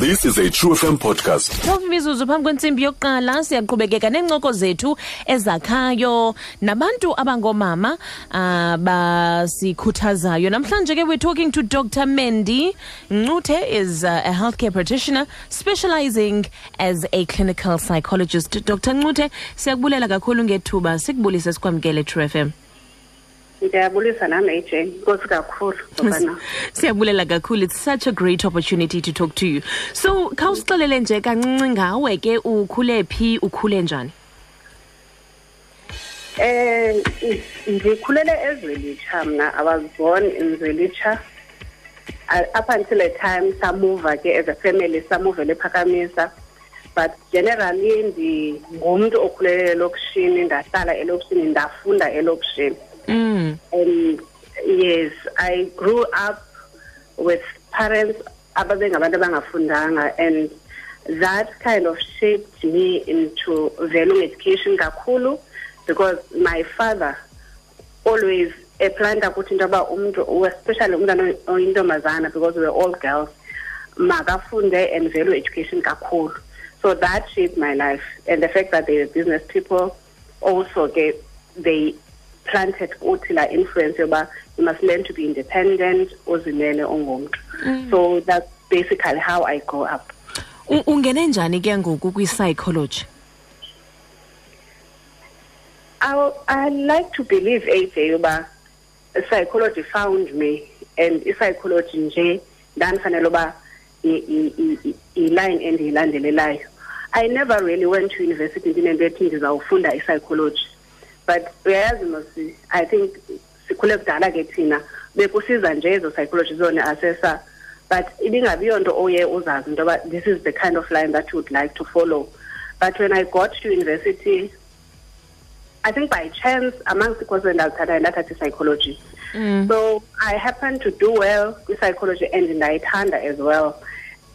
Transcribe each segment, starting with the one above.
This is a tru FM podcast. 12 imizuzu phambi kwentsimbi yokuqala siyaqhubekeka neencoko zethu ezakhayo. Nabantu abangoomama uh, basikhuthazayo. Namhlanje ke we're talking to dr. Mendi Ncute is uh, a healthcare practitioner specializing as a clinical psychologist. Dr. Ncute siyakubulela kakhulu ngethuba sikubulise sikwamkele tru fm ndiyabulisa nami aj nkosi kakhulu ngobana siyabulela kakhulu. It's such a great opportunity to talk to you. So khawusixelele nje kancinci ngawe ke ukhule phi ukhule njani? Eh ndikhulele ezwelitsha mna. I was born in zwelitsha. Uh, up until a time samuva ke as a family samuvele ephakamisa but generally ndingumntu okhulele elokishini ndahlala elokishini ndafunda elokishini. Mm. and yes i grew up with parents and that kind of shaped me into value education kakhulu because my father always eplanta ukuthi into yoba umntu especially umntana oyintombazana because we were all girls makafunde and value education kakhulu so that shaped my life and the fact that they were business people also ke they planted kuthi la influence yoba you must learn to be independent uzimele ungumntu mm. so that's basically how i grew up. Ungene njani ke ngoku kwi-psychology? I, I like to believe AJ uba psychology found me and i-psychology nje ndandifanele uba i- i- i- i- i-line endiyilandelelayo. I never really went to university ndinento ethi ndizawufunda i-psychology but uyayazi mosi I think sikhule kudala ke thina bekusiza nje ezo psychology zona assessor but ibingabiyo nto oye uzazi into yoba this is the kind of line that you would like to follow. But when I got to university I think by chance amongst the courses ndazithathayo ndathatha i-psychology mm. so i happened to do well kwi-psychology and ndayithanda as well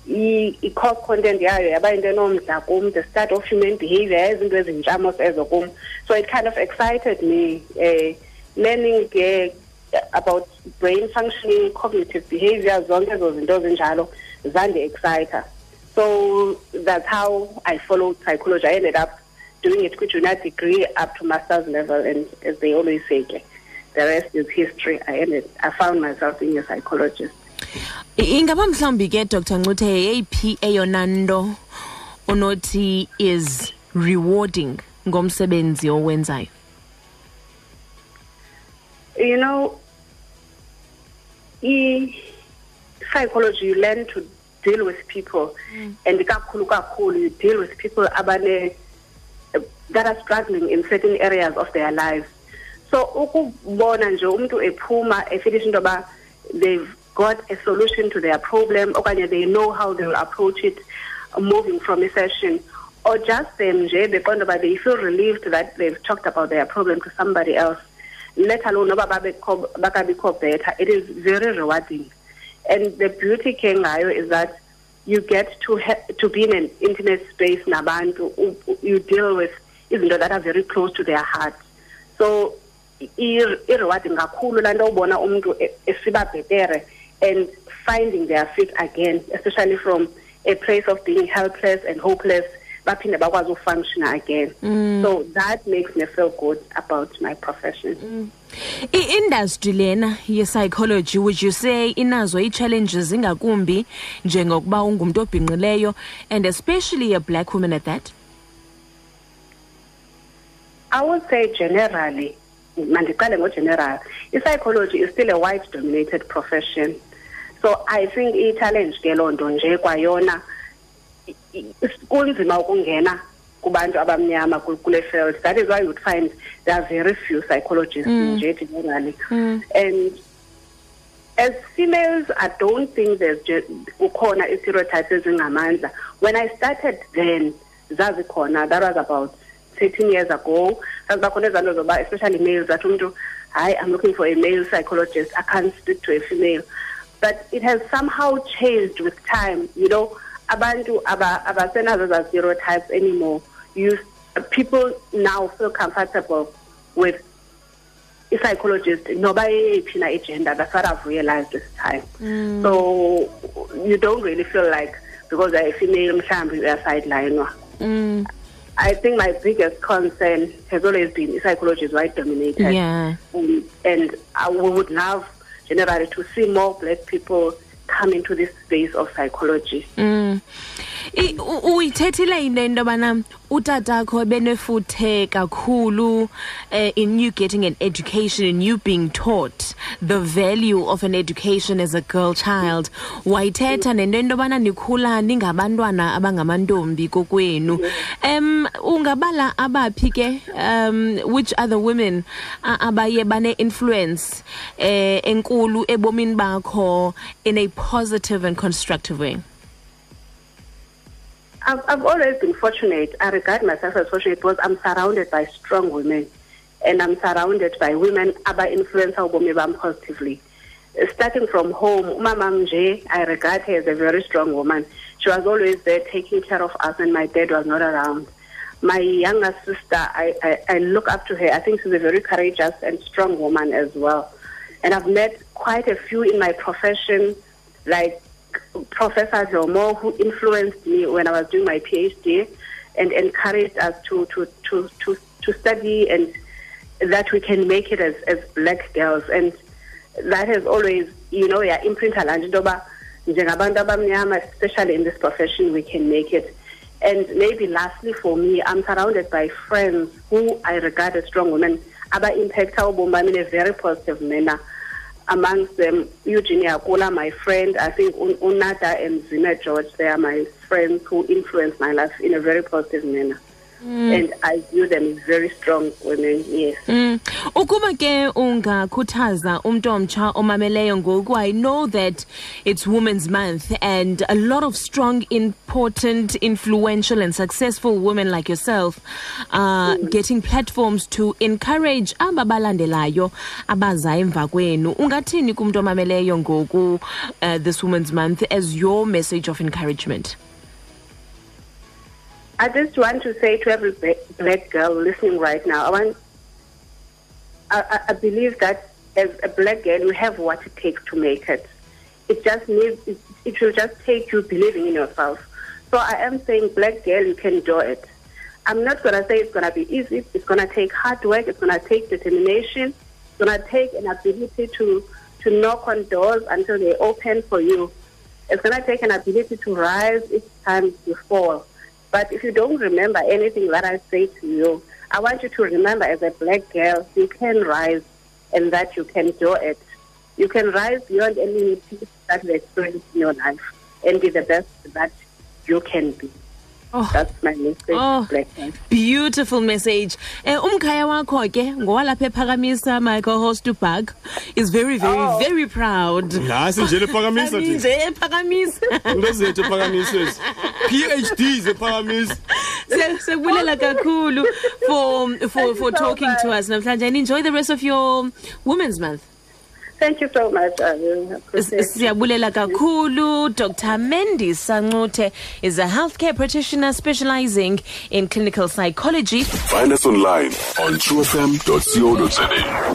I- i-course content yayo yaba yinto enomdla kum the start of human behavior yayizinto ezintshamos ezo kum. So it kind of excited me uh, learning ke about brain functioning cognitive behavior zonke ezo zinto zinjalo zandi-excita so that's how i followed psychology. I ended up doing it kwi-junior degree up to master's level and as they always say ke the rest is history. I ended i found myself being a psychologist ingaba mhlawumbi ke dr Ncute yeyiphi eyona nto onothi is rewarding ngomsebenzi owenzayo? You know i-psychology you learn to deal with people. Mm. And kakhulu kakhulu you deal with people abane that are struggling in certain areas of their lives so ukubona nje umuntu ephuma efinish into yoba they've got a solution to their problem okanye they know how they will approach it uh, moving from a session. Or just them they feel relieved that they've talked about their problem to somebody else. Let alone noba bakabikho better it is very rewarding. And the beauty ke is that you get to to be in an intimate space nabantu you deal with izinto that are very close to their heart. So i-rewarding kakhulu laa nto ubona umntu esiba bhetere and finding their feet again especially from a place of being helpless and hopeless baphinde bakwazi ufunctiona again. Mm. So that makes me feel good about my profession. Mm. I-industry lena ye-psychology would you say inazo ii-challenges ingakumbi njengokuba ungumntu obhinqileyo and especially a black woman at that? I would say generally, mandiqale ngogeneral, i-psychology is still a white dominated profession. So I think i-challenge ke loo nto nje kwayona kunzima ukungena kubantu abamnyama ku- kule field. That is why you would find there are very few psychologists nje generally. And as females, I don't think there's just ukhona stereotypes ezingamandla. When I started then, zazikhona, that was about 13 years ago. Zazibakhona ezanto zoba, especially males, that umuntu, hi, I'm looking for a male psychologist. I can't speak to a female. But it has somehow changed with time. You know, abantu aba abasenazo za stereotypes anymore. You people now feel comfortable with i-psychologist noba yeyiphi na igender that's what i've realized this time so you don't really feel like because you're a female mhlambi uyasidelinwa Mm. I think my biggest concern has always been psychology is white dominated. Yeah. Um, and I we would love generally to see more black people come into this space of psychology. Mm. Uyithethile into into yobana utatakho benefuthe kakhulu uh, in you getting an education and you being taught the value of an education as a girl child. Wayithetha nento into yobana nikhula ningabantwana abangamantombi kokwenu. Um ungabala abaphi ke? Um which other women abaye bane-influence eh enkulu ebomini bakho in a positive and constructive way I've, I've always been fortunate. I regard myself as fortunate because I'm surrounded by strong women and I'm surrounded by women aba influence ubomi bam positively. Starting from home, Umama Mje, I regard her as a very strong woman. She was always there taking care of us when my dad was not around. My younger sister, I, I, I look up to her. I think she's a very courageous and strong woman as well. And I've met quite a few in my profession, like Professor Jomo, who influenced me when I was doing my PhD and encouraged us to, to, to, to, to study and that we can make it as, as black girls. And that has always, you know, yeah, imprint lanje into yoba njengabantu abamnyama, especially in this profession, we can make it. And maybe lastly for me, I'm surrounded by friends who I regard as strong women, aba impact ubomi in a very positive manner amongst them Eugenia Kula, my friend, I think Un- Unata and Zina George, they are my friends who influenced my life in a very positive manner. And I view them as very strong women, yes. Mm. Ukuba ke ungakhuthaza umuntu omtsha omameleyo ngoku I know that it's Women's Month and a lot of strong important influential and successful women like yourself are getting platforms to encourage aba balandelayo abaza emva kwenu ungathini kumuntu omameleyo ngoku uh, this Women's Month as your message of encouragement I just want to say to every black girl listening right now, I want, I, I- believe that as a black girl, you have what it takes to make it. It just needs, it, it will just take you believing in yourself. So I am saying, black girl, you can do it. I'm not going to say it's going to be easy. It's going to take hard work. It's going to take determination. It's going to take an ability to, to knock on doors until they open for you. It's going to take an ability to rise each time you fall. But if you don't remember anything that I say to you, I want you to remember as a black girl, you can rise and that you can do it. You can rise beyond any limitations that you experience in your life and be the best that you can be. Oh. That's my message, Oh. beautiful message eh umkhaya wakho ke ngowalapha ephakamisa my co-host ubag is very very Oh. very proud nasi nje lephakamisa thina nje ephakamisa into zethu ephakamisezi phds ephakamisa Siya- siyakubulela kakhulu for for for you so talking to us. Namhlanje and enjoy the rest of your women's month. Thank you so much. I really siyabulela kakhulu. Dr Mendi sancute is a healthcare practitioner specializing in clinical psychology. Find us online on trufm.co.za.